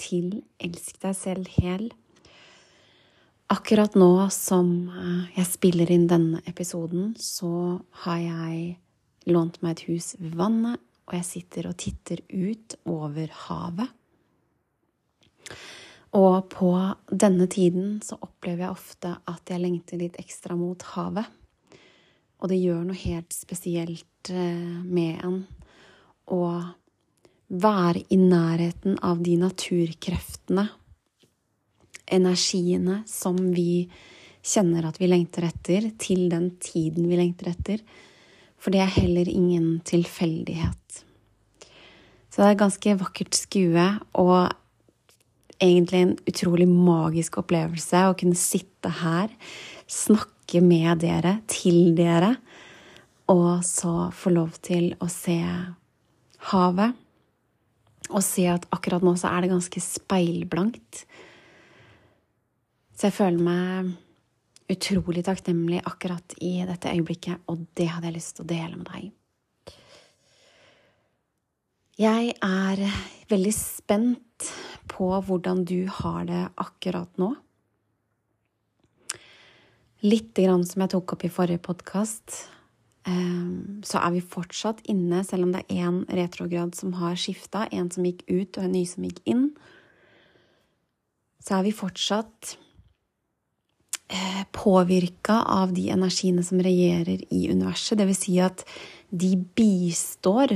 til Elsk deg selv hel. Akkurat nå som eh, jeg spiller inn denne episoden, så har jeg lånt meg et hus ved vannet, og jeg sitter og titter ut over havet. Og på denne tiden så opplever jeg ofte at jeg lengter litt ekstra mot havet. Og det gjør noe helt spesielt eh, med en å være i nærheten av de naturkreftene, energiene som vi kjenner at vi lengter etter, til den tiden vi lengter etter. For det er heller ingen tilfeldighet. Så det er et ganske vakkert skue og egentlig en utrolig magisk opplevelse å kunne sitte her, snakke med dere, til dere, og så få lov til å se havet. Og se at akkurat nå så er det ganske speilblankt. Så jeg føler meg utrolig takknemlig akkurat i dette øyeblikket, og det hadde jeg lyst til å dele med deg. Jeg er veldig spent på hvordan du har det akkurat nå. Litt grann som jeg tok opp i forrige podkast, så er vi fortsatt inne, selv om det er én retrograd som har skifta, en som gikk ut og en ny som gikk inn. Så er vi fortsatt påvirka av de energiene som regjerer i universet. Det vil si at de bistår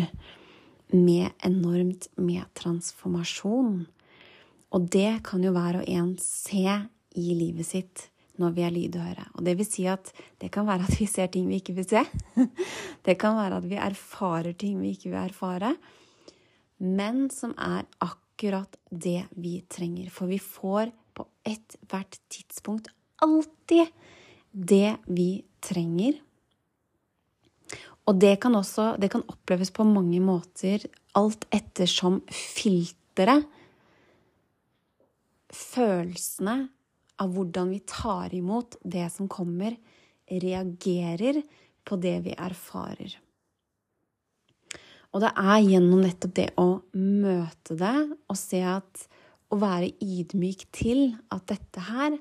med enormt med transformasjon. Og det kan jo hver og en se i livet sitt når vi er lydhøre. Og det vil si at det kan være at vi ser ting vi ikke vil se. Det kan være at vi erfarer ting vi ikke vil erfare, men som er akkurat det vi trenger. For vi får på ethvert tidspunkt alltid det vi trenger. Og det kan også det kan oppleves på mange måter alt ettersom filteret Følelsene av hvordan vi tar imot det som kommer, reagerer på det vi erfarer. Og det er gjennom nettopp det å møte det og se at å være ydmyk til at dette her,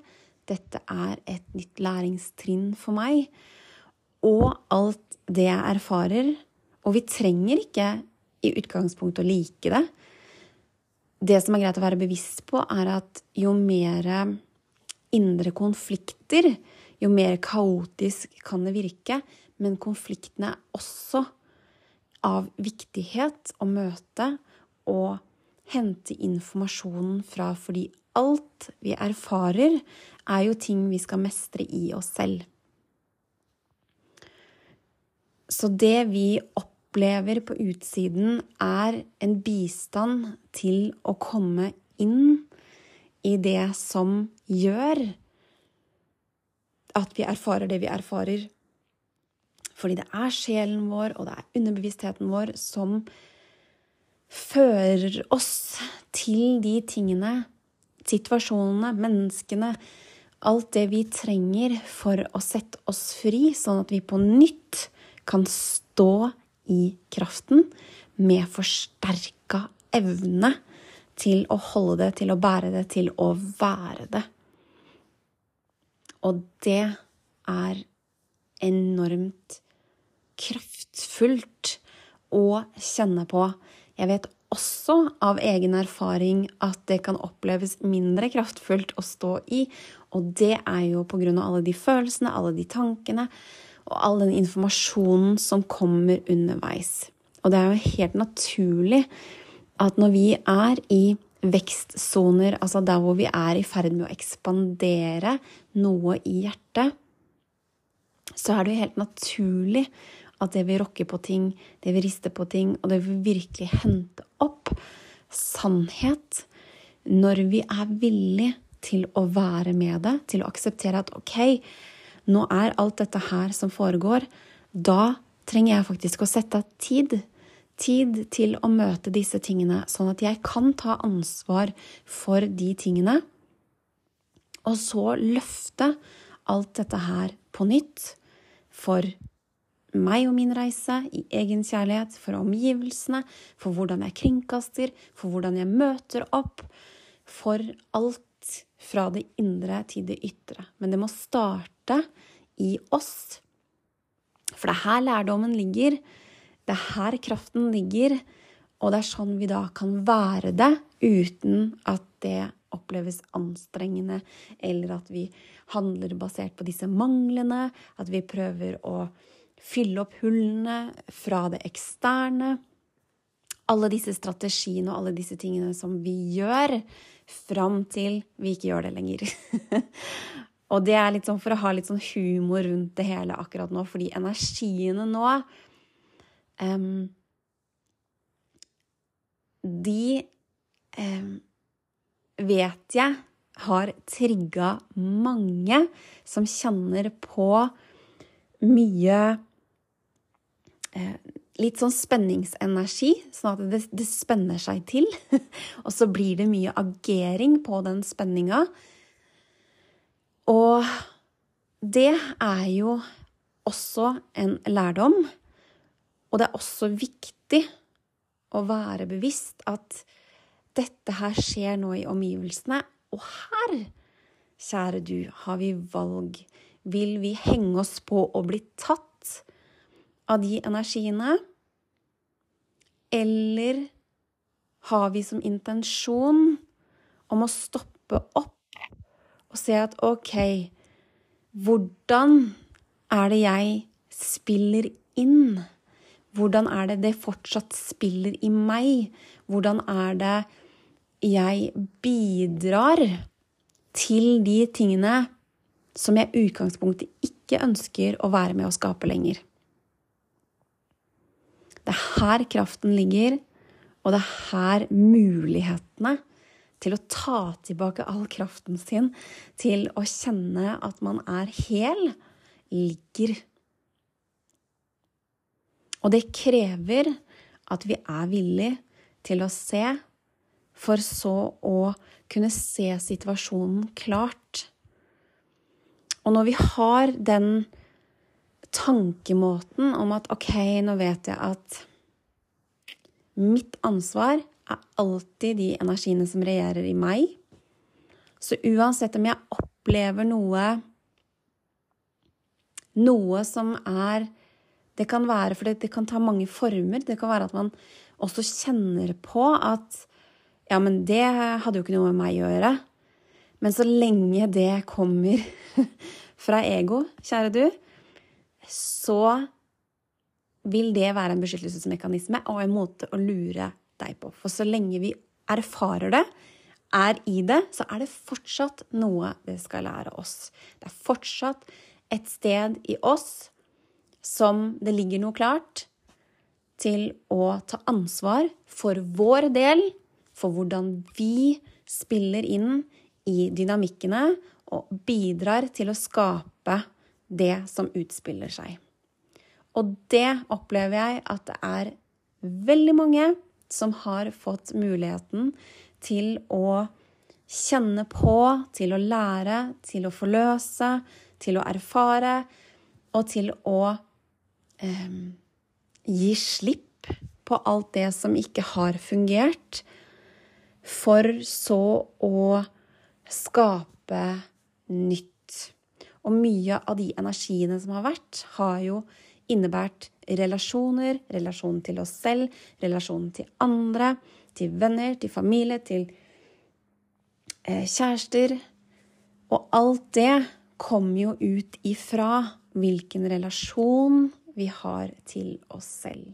dette er et nytt læringstrinn for meg, og alt det jeg erfarer Og vi trenger ikke i utgangspunktet å like det. Det som er greit å være bevisst på, er at jo mer indre konflikter, jo mer kaotisk kan det virke. Men konfliktene er også av viktighet å møte og hente informasjonen fra, fordi alt vi erfarer, er jo ting vi skal mestre i oss selv. Så det vi opplever på utsiden, er en bistand til å komme inn i det som gjør at vi erfarer det vi erfarer. Fordi det er sjelen vår, og det er underbevisstheten vår, som fører oss til de tingene, situasjonene, menneskene, alt det vi trenger for å sette oss fri, sånn at vi på nytt kan stå i kraften med forsterka evne til å holde det, til å bære det, til å være det. Og det er enormt kraftfullt å kjenne på. Jeg vet også av egen erfaring at det kan oppleves mindre kraftfullt å stå i, og det er jo på grunn av alle de følelsene, alle de tankene og all den informasjonen som kommer underveis. Og det er jo helt naturlig at når vi er i vekstsoner, altså der hvor vi er i ferd med å ekspandere noe i hjertet, så er det jo helt naturlig at det vil rokke på ting, det vil riste på ting, og det vil virkelig hente opp sannhet, når vi er villig til å være med det, til å akseptere at ok, nå er alt dette her som foregår, da trenger jeg faktisk å sette av tid. Tid til å møte disse tingene, sånn at jeg kan ta ansvar for de tingene. Og så løfte alt dette her på nytt for meg og min reise, i egen kjærlighet, for omgivelsene, for hvordan jeg kringkaster, for hvordan jeg møter opp, for alt fra det indre til det ytre. Men det må starte i oss. For det er her lærdommen ligger. Det er her kraften ligger. Og det er sånn vi da kan være det uten at det oppleves anstrengende, eller at vi handler basert på disse manglene, at vi prøver å fylle opp hullene fra det eksterne. Alle disse strategiene og alle disse tingene som vi gjør, fram til vi ikke gjør det lenger. og det er litt sånn for å ha litt sånn humor rundt det hele akkurat nå, fordi energiene nå um, De um, vet jeg har trigga mange som kjenner på mye eh, Litt sånn spenningsenergi, sånn at det, det spenner seg til. og så blir det mye agering på den spenninga. Og det er jo også en lærdom. Og det er også viktig å være bevisst at dette her skjer nå i omgivelsene, og her, kjære du, har vi valg. Vil vi henge oss på å bli tatt av de energiene? Eller har vi som intensjon om å stoppe opp og se at ok, hvordan er det jeg spiller inn? Hvordan er det det fortsatt spiller i meg? Hvordan er det jeg bidrar til de tingene som jeg i utgangspunktet ikke ønsker å være med å skape lenger. Det er her kraften ligger, og det er her mulighetene til å ta tilbake all kraften sin, til å kjenne at man er hel, ligger. Og det krever at vi er villig til å se for så å kunne se situasjonen klart. Og når vi har den tankemåten om at ok, nå vet jeg at mitt ansvar er alltid de energiene som regjerer i meg. Så uansett om jeg opplever noe Noe som er Det kan være fordi det kan ta mange former. Det kan være at man også kjenner på at ja, men det hadde jo ikke noe med meg å gjøre. Men så lenge det kommer fra ego, kjære du, så vil det være en beskyttelsesmekanisme og en måte å lure deg på. For så lenge vi erfarer det, er i det, så er det fortsatt noe det skal lære oss. Det er fortsatt et sted i oss som det ligger noe klart til å ta ansvar for vår del for hvordan vi spiller inn i dynamikkene og bidrar til å skape det som utspiller seg. Og det opplever jeg at det er veldig mange som har fått muligheten til å kjenne på, til å lære, til å forløse, til å erfare og til å eh, gi slipp på alt det som ikke har fungert, for så å skape nytt. Og mye av de energiene som har vært, har jo innebært relasjoner, relasjon til oss selv, relasjon til andre, til venner, til familie, til eh, kjærester. Og alt det kom jo ut ifra hvilken relasjon vi har til oss selv.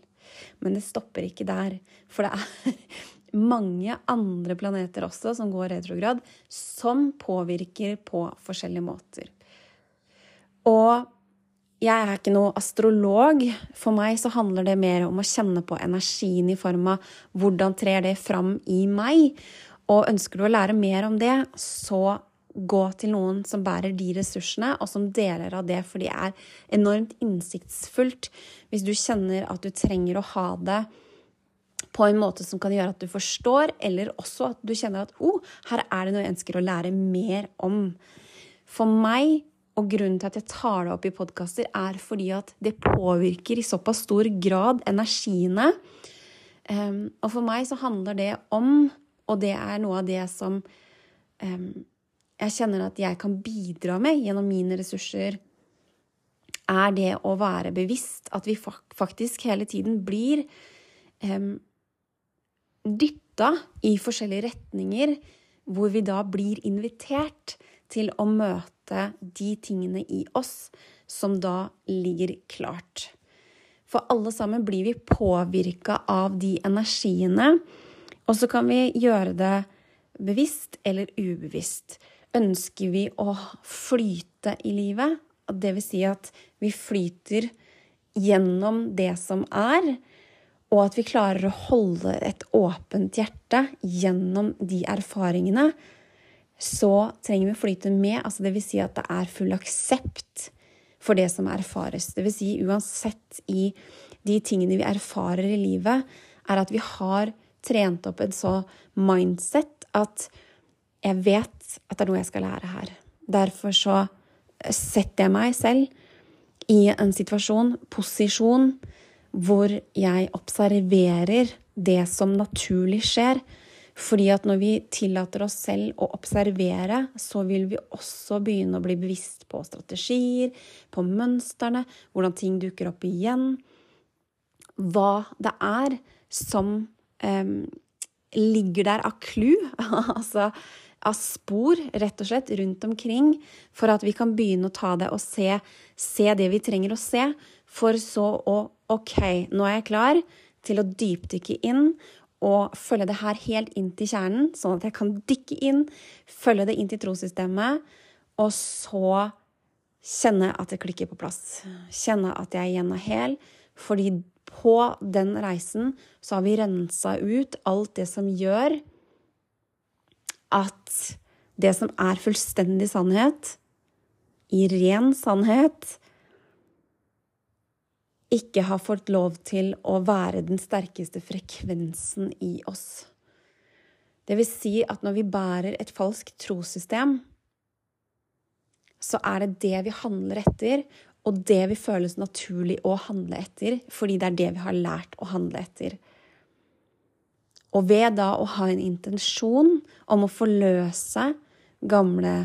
Men det stopper ikke der, for det er mange andre planeter også som går retrograd, som påvirker på forskjellige måter. Og jeg er ikke noe astrolog. For meg så handler det mer om å kjenne på energien i form av hvordan trer det fram i meg. Og ønsker du å lære mer om det, så gå til noen som bærer de ressursene, og som deler av det, for det er enormt innsiktsfullt hvis du kjenner at du trenger å ha det på en måte som kan gjøre at du forstår, eller også at du kjenner at oh, her er det noe jeg ønsker å lære mer om. For meg, og grunnen til at jeg tar det opp i podkaster, er fordi at det påvirker i såpass stor grad energiene. Um, og for meg så handler det om, og det er noe av det som um, jeg kjenner at jeg kan bidra med gjennom mine ressurser, er det å være bevisst at vi faktisk hele tiden blir um, dytta i forskjellige retninger, hvor vi da blir invitert til å møte de tingene i oss som da ligger klart. For alle sammen blir vi påvirka av de energiene, og så kan vi gjøre det bevisst eller ubevisst. Ønsker vi å flyte i livet, det vil si at vi flyter gjennom det som er, og at vi klarer å holde et åpent hjerte gjennom de erfaringene, så trenger vi å flyte med. Altså det vil si at det er full aksept for det som erfares. Det vil si uansett i de tingene vi erfarer i livet, er at vi har trent opp et så mindset at jeg vet at det er noe jeg skal lære her. Derfor så setter jeg meg selv i en situasjon, posisjon, hvor jeg observerer det som naturlig skjer. Fordi at når vi tillater oss selv å observere, så vil vi også begynne å bli bevisst på strategier, på mønstrene, hvordan ting dukker opp igjen. Hva det er som um, ligger der av clou, altså av spor, rett og slett, rundt omkring, for at vi kan begynne å ta det og se, se det vi trenger å se, for så å Ok, nå er jeg klar til å dypdykke inn og følge det her helt inn til kjernen, sånn at jeg kan dykke inn, følge det inn til trossystemet, og så kjenne at det klikker på plass. Kjenne at jeg igjen er hel. Fordi på den reisen så har vi rensa ut alt det som gjør at det som er fullstendig sannhet, i ren sannhet, ikke har fått lov til å være den sterkeste frekvensen i oss. Det vil si at når vi bærer et falskt trossystem, så er det det vi handler etter, og det vi føles naturlig å handle etter, fordi det er det vi har lært å handle etter. Og ved da å ha en intensjon om å forløse gamle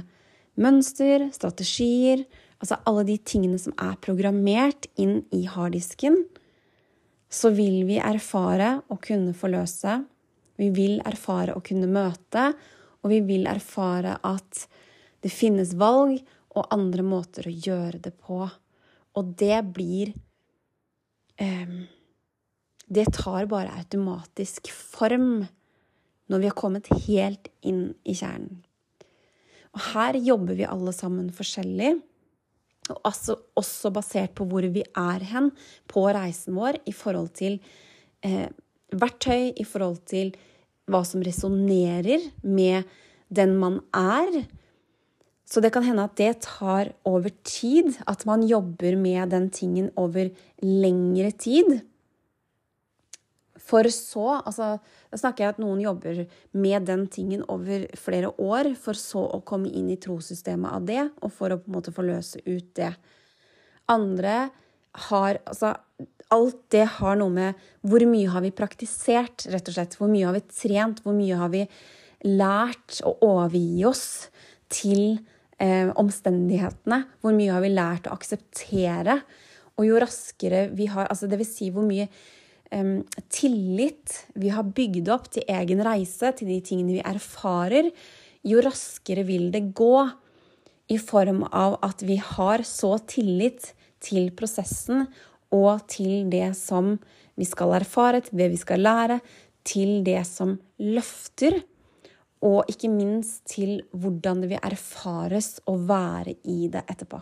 mønster, strategier, altså alle de tingene som er programmert inn i harddisken, så vil vi erfare å kunne forløse. Vi vil erfare å kunne møte, og vi vil erfare at det finnes valg og andre måter å gjøre det på. Og det blir eh, det tar bare automatisk form når vi har kommet helt inn i kjernen. Og her jobber vi alle sammen forskjellig. Og altså også basert på hvor vi er hen på reisen vår i forhold til eh, verktøy, i forhold til hva som resonnerer med den man er. Så det kan hende at det tar over tid, at man jobber med den tingen over lengre tid. For så altså, Da snakker jeg at noen jobber med den tingen over flere år, for så å komme inn i trossystemet av det, og for å på en måte få løse ut det. Andre har Altså, alt det har noe med hvor mye har vi praktisert, rett og slett. Hvor mye har vi trent? Hvor mye har vi lært å overgi oss til eh, omstendighetene? Hvor mye har vi lært å akseptere? Og jo raskere vi har Altså, det vil si hvor mye tillit vi har bygd opp til egen reise, til de tingene vi erfarer, jo raskere vil det gå i form av at vi har så tillit til prosessen og til det som vi skal erfare, til det vi skal lære, til det som løfter, og ikke minst til hvordan det vil erfares å være i det etterpå.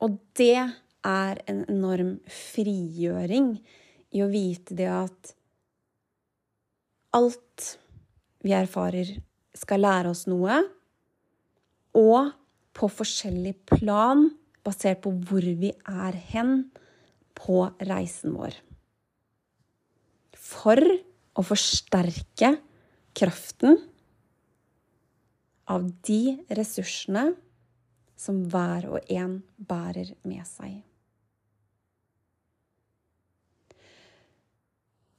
Og det er en enorm frigjøring i å vite det at alt vi erfarer, skal lære oss noe, og på forskjellig plan, basert på hvor vi er hen på reisen vår. For å forsterke kraften av de ressursene som hver og en bærer med seg.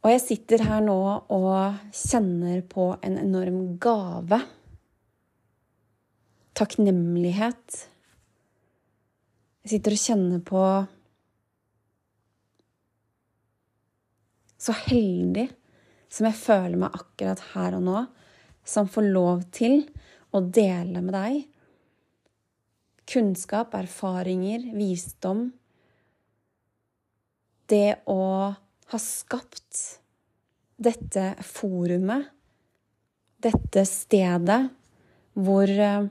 Og jeg sitter her nå og kjenner på en enorm gave. Takknemlighet. Jeg sitter og kjenner på Så heldig som jeg føler meg akkurat her og nå, som får lov til å dele med deg kunnskap, erfaringer, visdom. Det å har skapt dette forumet, dette stedet, hvor eh,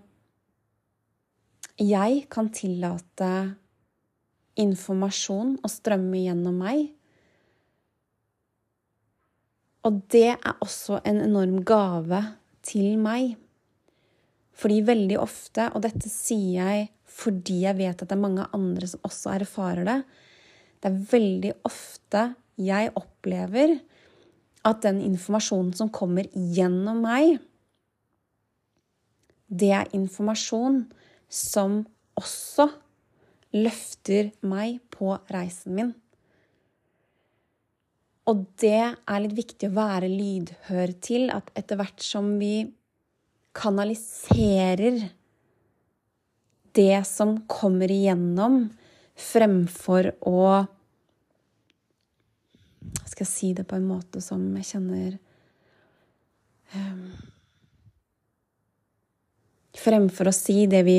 jeg kan tillate informasjon å strømme gjennom meg. Og det er også en enorm gave til meg. Fordi veldig ofte, og dette sier jeg fordi jeg vet at det er mange andre som også erfarer det, det er veldig ofte jeg opplever at den informasjonen som kommer gjennom meg, det er informasjon som også løfter meg på reisen min. Og det er litt viktig å være lydhør til at etter hvert som vi kanaliserer det som kommer igjennom, fremfor å skal jeg si det på en måte som jeg kjenner um, Fremfor å si det vi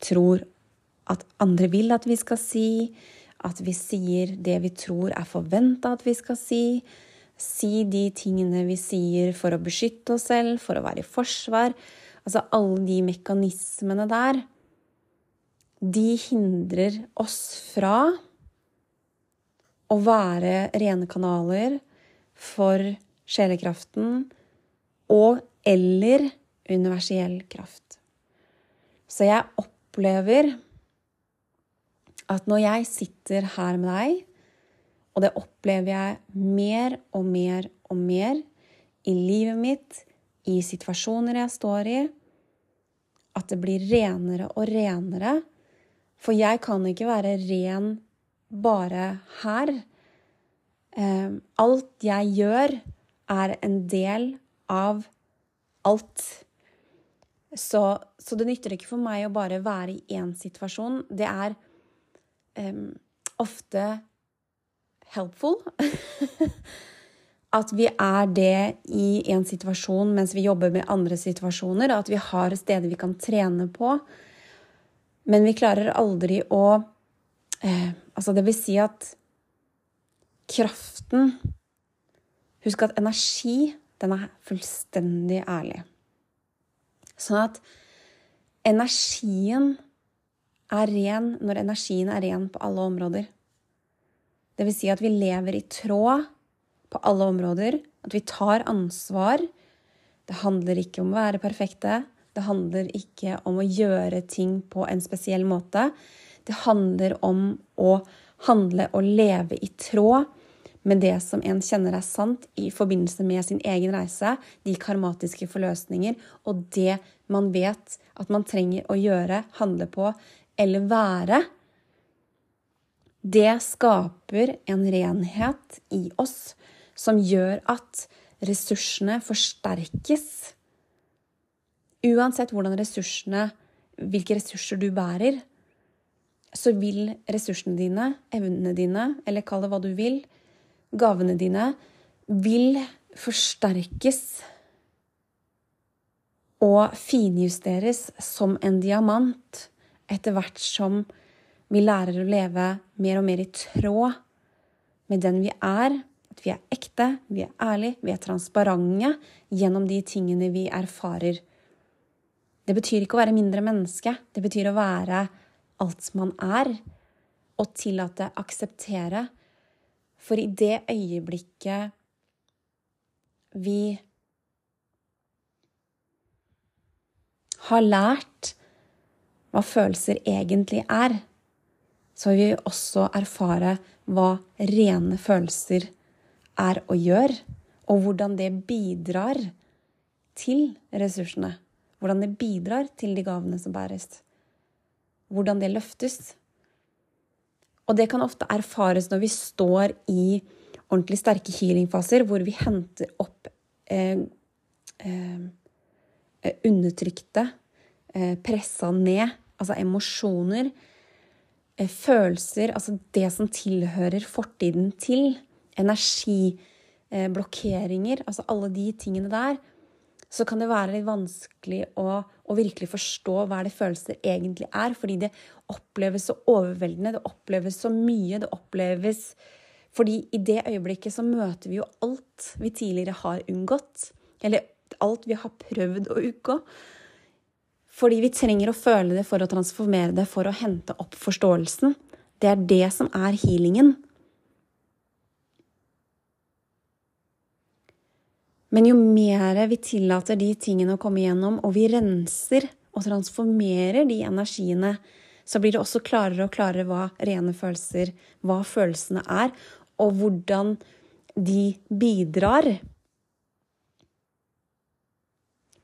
tror at andre vil at vi skal si, at vi sier det vi tror er forventa at vi skal si, si de tingene vi sier for å beskytte oss selv, for å være i forsvar. Altså alle de mekanismene der, de hindrer oss fra å være rene kanaler for sjelekraften og eller universell kraft. Så jeg opplever at når jeg sitter her med deg, og det opplever jeg mer og mer og mer i livet mitt, i situasjoner jeg står i, at det blir renere og renere. For jeg kan ikke være ren bare her. Eh, alt jeg gjør, er en del av alt. Så, så, det nytter ikke for meg å bare være i én situasjon. Det er um, ofte helpful at vi er det i en situasjon mens vi jobber med andre situasjoner. At vi har steder vi kan trene på. Men vi klarer aldri å eh, Altså, det vil si at kraften Husk at energi, den er fullstendig ærlig. Sånn at energien er ren når energien er ren på alle områder. Det vil si at vi lever i tråd på alle områder, at vi tar ansvar. Det handler ikke om å være perfekte. Det handler ikke om å gjøre ting på en spesiell måte. Det handler om å handle og leve i tråd med det som en kjenner er sant i forbindelse med sin egen reise, de karmatiske forløsninger og det man vet at man trenger å gjøre, handle på eller være. Det skaper en renhet i oss som gjør at ressursene forsterkes. Uansett ressursene, hvilke ressurser du bærer, så vil ressursene dine, evnene dine, eller kall det hva du vil, gavene dine, vil forsterkes og finjusteres som en diamant etter hvert som vi lærer å leve mer og mer i tråd med den vi er. At vi er ekte, vi er ærlige, vi er transparente gjennom de tingene vi erfarer. Det betyr ikke å være mindre menneske. Det betyr å være alt man er, og tillate, akseptere. For i det øyeblikket vi har lært hva følelser egentlig er, så vil vi også erfare hva rene følelser er å gjøre, og hvordan det bidrar til ressursene. Hvordan det bidrar til de gavene som bæres. Hvordan det løftes. Og det kan ofte erfares når vi står i ordentlig sterke healingfaser, hvor vi henter opp eh, eh, undertrykte, eh, pressa ned, altså emosjoner, eh, følelser, altså det som tilhører fortiden til, energiblokkeringer, eh, altså alle de tingene der, så kan det være litt vanskelig å, å, virkelig forstå hva det følelser egentlig er, fordi det oppleves så overveldende, det oppleves så mye, det oppleves fordi i det øyeblikket så møter vi jo alt vi tidligere har unngått. Eller alt vi har prøvd å unngå. Fordi vi trenger å føle det for å transformere det, for å hente opp forståelsen. Det er det som er healingen. Men jo mer vi tillater de tingene å komme igjennom, og vi renser og transformerer de energiene, så blir det også klarere og klarere hva rene følelser, hva følelsene er, og hvordan de bidrar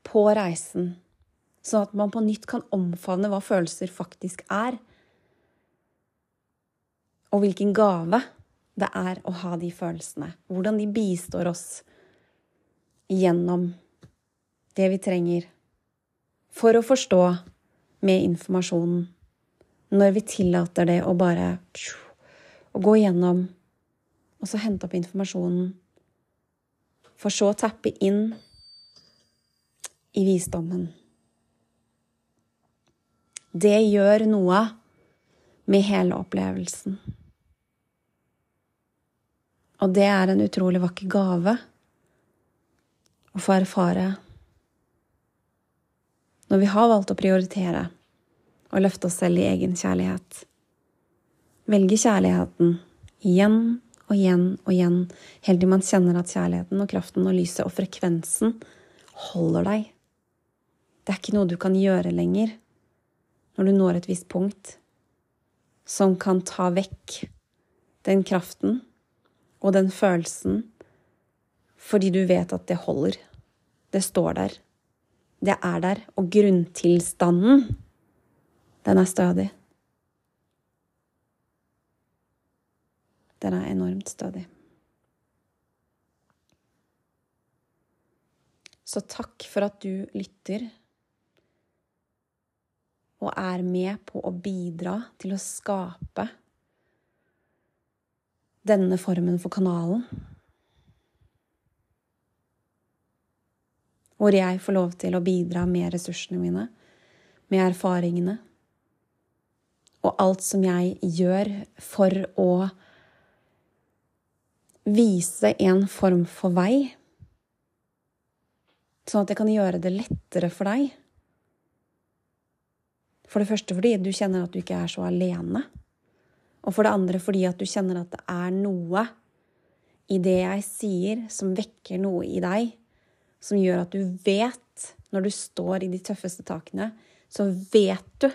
på reisen. Sånn at man på nytt kan omfavne hva følelser faktisk er. Og hvilken gave det er å ha de følelsene. Hvordan de bistår oss gjennom det vi trenger for å forstå med informasjonen. Når vi tillater det å bare å gå gjennom og så hente opp informasjonen. For så å tappe inn i visdommen. Det gjør noe med hele opplevelsen. Og det er en utrolig vakker gave å få erfare når vi har valgt å prioritere og løfte oss selv i egen kjærlighet. Velge kjærligheten igjen og igjen og igjen, helt til man kjenner at kjærligheten og kraften og lyset og frekvensen holder deg. Det er ikke noe du kan gjøre lenger når du når et visst punkt som kan ta vekk den kraften og den følelsen fordi du vet at det holder. Det står der. Det er der. Og grunntilstanden, den er stødig. Den er enormt stødig. Så takk for at du lytter og er med på å bidra til å skape denne formen for kanalen. Hvor jeg får lov til å bidra med ressursene mine, med erfaringene, og alt som jeg gjør for å vise en form for vei, sånn at jeg kan gjøre det lettere for deg. For det første fordi du kjenner at du ikke er så alene. Og for det andre fordi at du kjenner at det er noe i det jeg sier, som vekker noe i deg, som gjør at du vet, når du står i de tøffeste takene, så vet du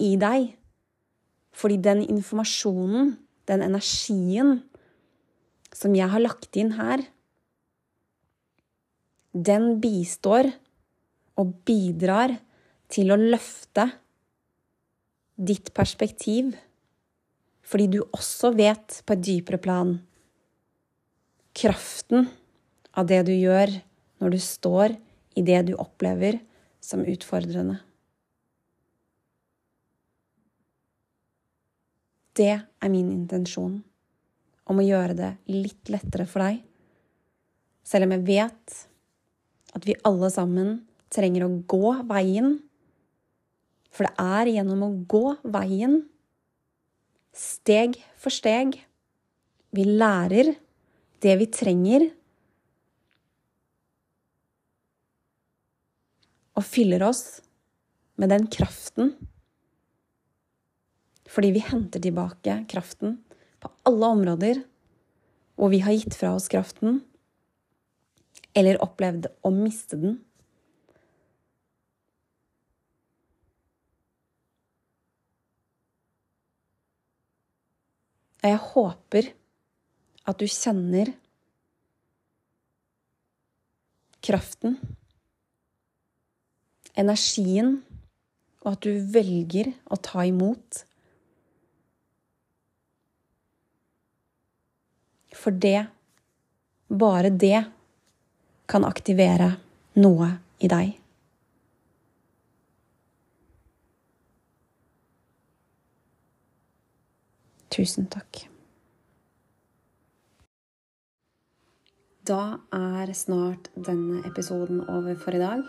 i deg. Fordi den informasjonen, den energien, som jeg har lagt inn her, den bistår og bidrar til å løfte ditt perspektiv, fordi du også vet på et dypere plan kraften av det du gjør når du står i det du opplever som utfordrende. Det er min intensjon om å gjøre det litt lettere for deg, selv om jeg vet at vi alle sammen trenger å gå veien. For det er gjennom å gå veien, steg for steg, vi lærer det vi trenger, og fyller oss med den kraften. Fordi vi henter tilbake kraften på alle områder hvor vi har gitt fra oss kraften eller opplevd å miste den. Og jeg håper at du kjenner kraften energien, og at du velger å ta imot. For det, bare det, kan aktivere noe i deg. Tusen takk. Da er snart denne episoden over for i dag.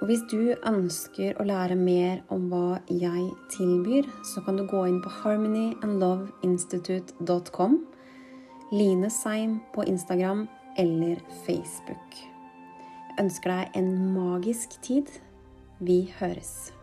Og hvis du ønsker å lære mer om hva jeg tilbyr, så kan du gå inn på harmonyandloveinstitute.com, Line Seim på Instagram eller Facebook. Jeg ønsker deg en magisk tid. Vi høres.